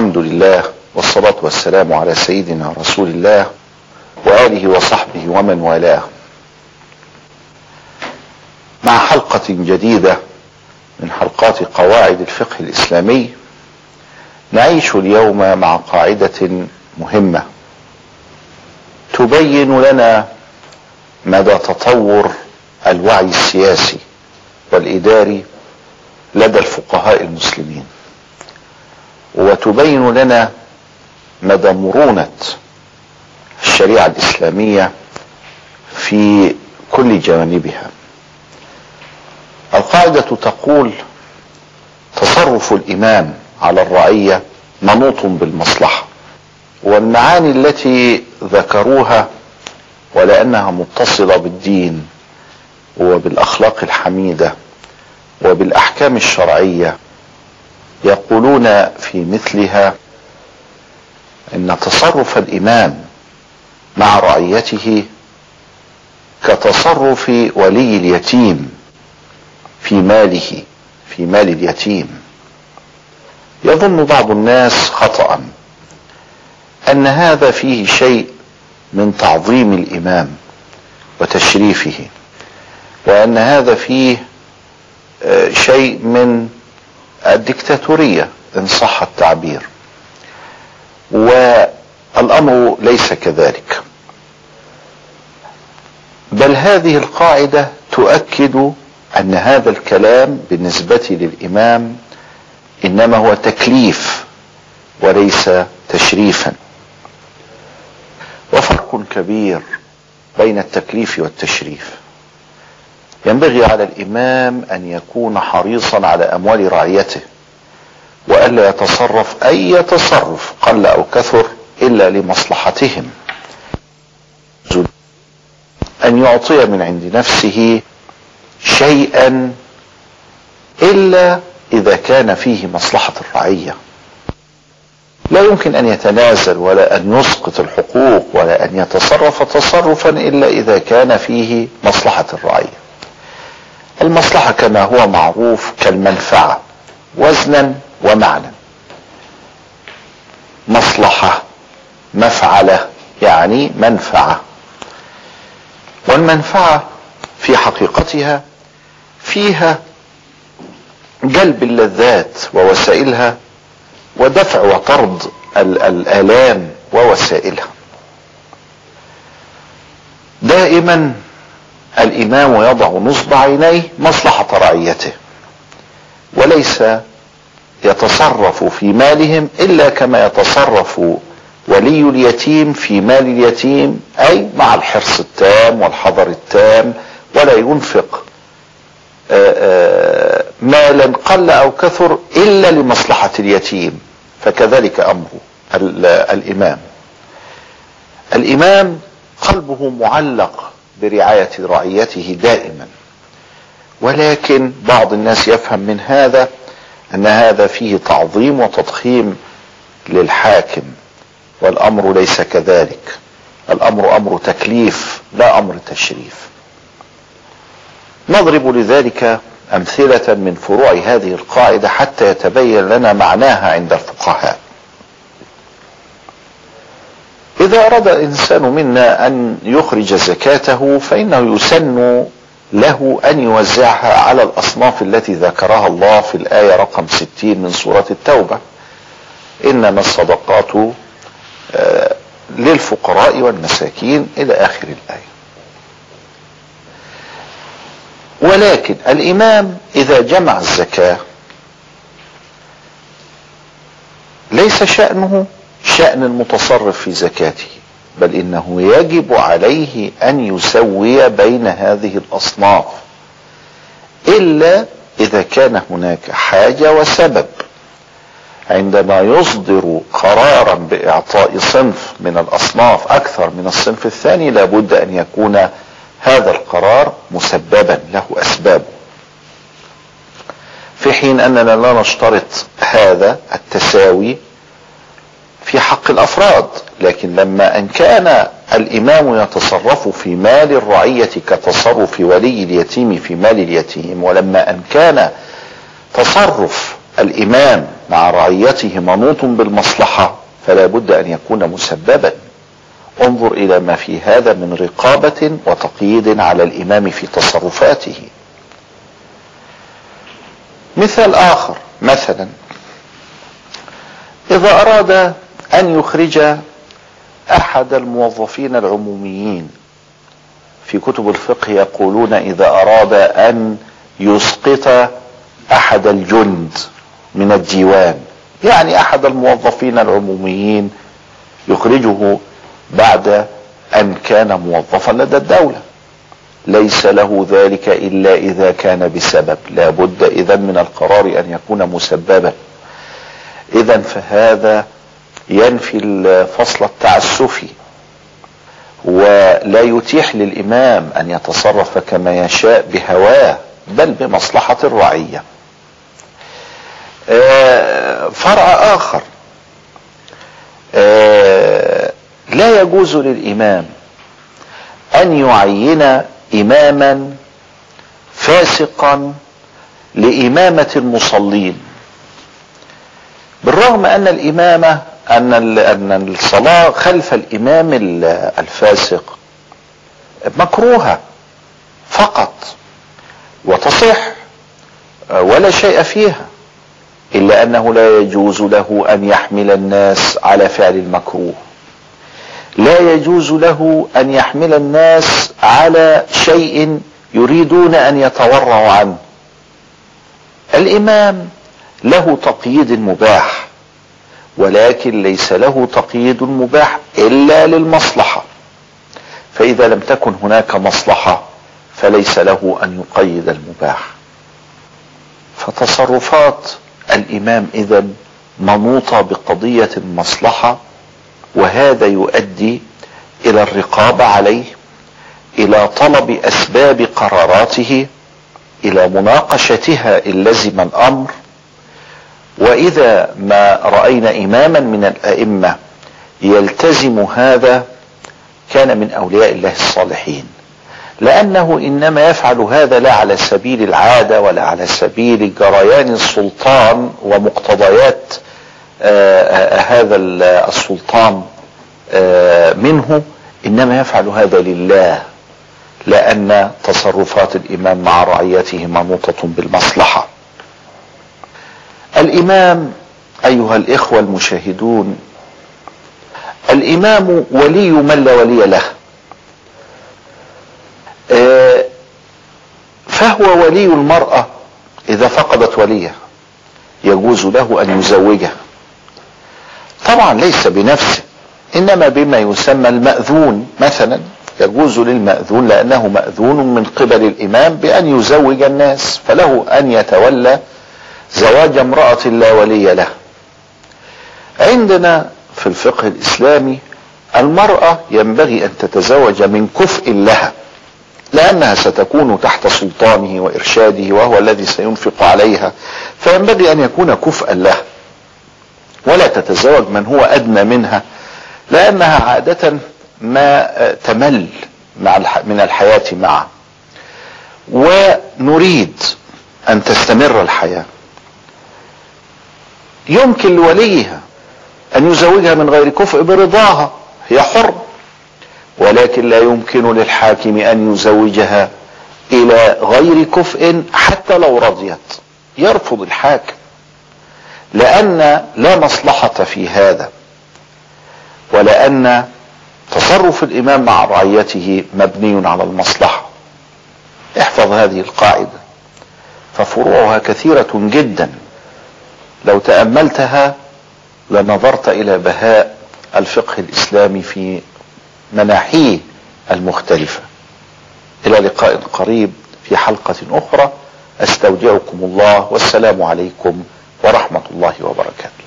الحمد لله والصلاة والسلام على سيدنا رسول الله وآله وصحبه ومن والاه. مع حلقة جديدة من حلقات قواعد الفقه الإسلامي نعيش اليوم مع قاعدة مهمة. تبين لنا مدى تطور الوعي السياسي والإداري لدى الفقهاء المسلمين. وتبين لنا مدى مرونة الشريعة الإسلامية في كل جوانبها القاعدة تقول تصرف الإمام على الرعية منوط بالمصلحة والمعاني التي ذكروها ولأنها متصلة بالدين وبالأخلاق الحميدة وبالأحكام الشرعية يقولون في مثلها إن تصرف الإمام مع رعيته كتصرف ولي اليتيم في ماله في مال اليتيم. يظن بعض الناس خطأ أن هذا فيه شيء من تعظيم الإمام وتشريفه وأن هذا فيه شيء من الدكتاتورية إن صح التعبير. والأمر ليس كذلك. بل هذه القاعدة تؤكد أن هذا الكلام بالنسبة للإمام إنما هو تكليف وليس تشريفا. وفرق كبير بين التكليف والتشريف. ينبغي على الإمام أن يكون حريصا على أموال رعيته والا يتصرف أي تصرف قل أو كثر إلا لمصلحتهم. أن يعطي من عند نفسه شيئا إلا إذا كان فيه مصلحة الرعية. لا يمكن أن يتنازل ولا أن يسقط الحقوق ولا أن يتصرف تصرفا إلا إذا كان فيه مصلحة الرعية. المصلحة كما هو معروف كالمنفعة وزنا ومعنى مصلحة مفعلة يعني منفعة. والمنفعة في حقيقتها فيها جلب اللذات ووسائلها ودفع وطرد الآلام ووسائلها. دائما الإمام يضع نصب عينيه مصلحة رعيته وليس يتصرف في مالهم إلا كما يتصرف ولي اليتيم في مال اليتيم أي مع الحرص التام والحذر التام ولا ينفق مالا قل أو كثر إلا لمصلحة اليتيم فكذلك أمر الإمام. الإمام قلبه معلق برعاية رعيته دائما. ولكن بعض الناس يفهم من هذا أن هذا فيه تعظيم وتضخيم للحاكم والأمر ليس كذلك. الأمر أمر تكليف لا أمر تشريف. نضرب لذلك أمثلة من فروع هذه القاعدة حتى يتبين لنا معناها عند الفقهاء. إذا أراد الإنسان منا أن يخرج زكاته فإنه يسن له أن يوزعها على الأصناف التي ذكرها الله في الآية رقم 60 من سورة التوبة. إنما الصدقات للفقراء والمساكين إلى آخر الآية. ولكن الإمام إذا جمع الزكاة ليس شأنه شأن المتصرف في زكاته بل إنه يجب عليه أن يسوي بين هذه الأصناف إلا إذا كان هناك حاجة وسبب. عندما يصدر قرارا بإعطاء صنف من الأصناف أكثر من الصنف الثاني لابد أن يكون هذا القرار مسببا له أسبابه. في حين أننا لا نشترط هذا التساوي الأفراد لكن لما أن كان الإمام يتصرف في مال الرعية كتصرف ولي اليتيم في مال اليتيم ولما أن كان تصرف الإمام مع رعيته منوط بالمصلحة فلا بد أن يكون مسببا. انظر إلى ما في هذا من رقابة وتقييد على الإمام في تصرفاته. مثال آخر مثلا إذا أراد أن يخرج أحد الموظفين العموميين. في كتب الفقه يقولون إذا أراد أن يسقط أحد الجند من الديوان يعني أحد الموظفين العموميين يخرجه بعد أن كان موظفا لدى الدولة. ليس له ذلك إلا إذا كان بسبب. لا بد اذا من القرار أن يكون مسببا. اذا فهذا ينفي الفصل التعسفي ولا يتيح للإمام أن يتصرف كما يشاء بهواه بل بمصلحة الرعية. فرع آخر. لا يجوز للإمام أن يعين إماما فاسقا لإمامة المصلين بالرغم أن الإمامة أن أن الصلاة خلف الإمام الفاسق مكروهة فقط وتصح ولا شيء فيها إلا أنه لا يجوز له أن يحمل الناس على فعل المكروه. لا يجوز له أن يحمل الناس على شيء يريدون أن يتورعوا عنه. الإمام له تقييد مباح. ولكن ليس له تقييد مباح إلا للمصلحة. فإذا لم تكن هناك مصلحة فليس له أن يقيد المباح. فتصرفات الإمام إذا منوطة بقضية المصلحة وهذا يؤدي إلى الرقابة عليه إلى طلب أسباب قراراته إلى مناقشتها إن لزم الأمر وإذا ما رأينا إماما من الأئمة يلتزم هذا كان من أولياء الله الصالحين. لأنه إنما يفعل هذا لا على سبيل العادة ولا على سبيل جريان السلطان ومقتضيات هذا السلطان منه إنما يفعل هذا لله. لأن تصرفات الإمام مع رعيته منوطه بالمصلحة. الإمام أيها الإخوة المشاهدون الإمام ولي من لا ولي له. فهو ولي المرأة إذا فقدت وليه يجوز له أن يزوجها. طبعا ليس بنفسه إنما بما يسمى المأذون. مثلا يجوز للمأذون لأنه مأذون من قبل الإمام بأن يزوج الناس فله أن يتولى زواج امرأة لا ولي له. عندنا في الفقه الإسلامي المرأة ينبغي أن تتزوج من كفء لها لأنها ستكون تحت سلطانه وإرشاده وهو الذي سينفق عليها فينبغي أن يكون كفءا لها. ولا تتزوج من هو أدنى منها لأنها عادة ما تمل مع من الحياة معه. ونريد أن تستمر الحياة. يمكن لوليها أن يزوجها من غير كفء برضاها هي حر. ولكن لا يمكن للحاكم أن يزوجها إلى غير كفء حتى لو رضيت. يرفض الحاكم. لأن لا مصلحة في هذا. ولأن تصرف الإمام مع رعيته مبني على المصلحة. احفظ هذه القاعدة. ففروعها كثيرة جدا. لو تأملتها لنظرت إلى بهاء الفقه الإسلامي في مناحيه المختلفة. إلى لقاء قريب في حلقة أخرى أستودعكم الله والسلام عليكم ورحمة الله وبركاته.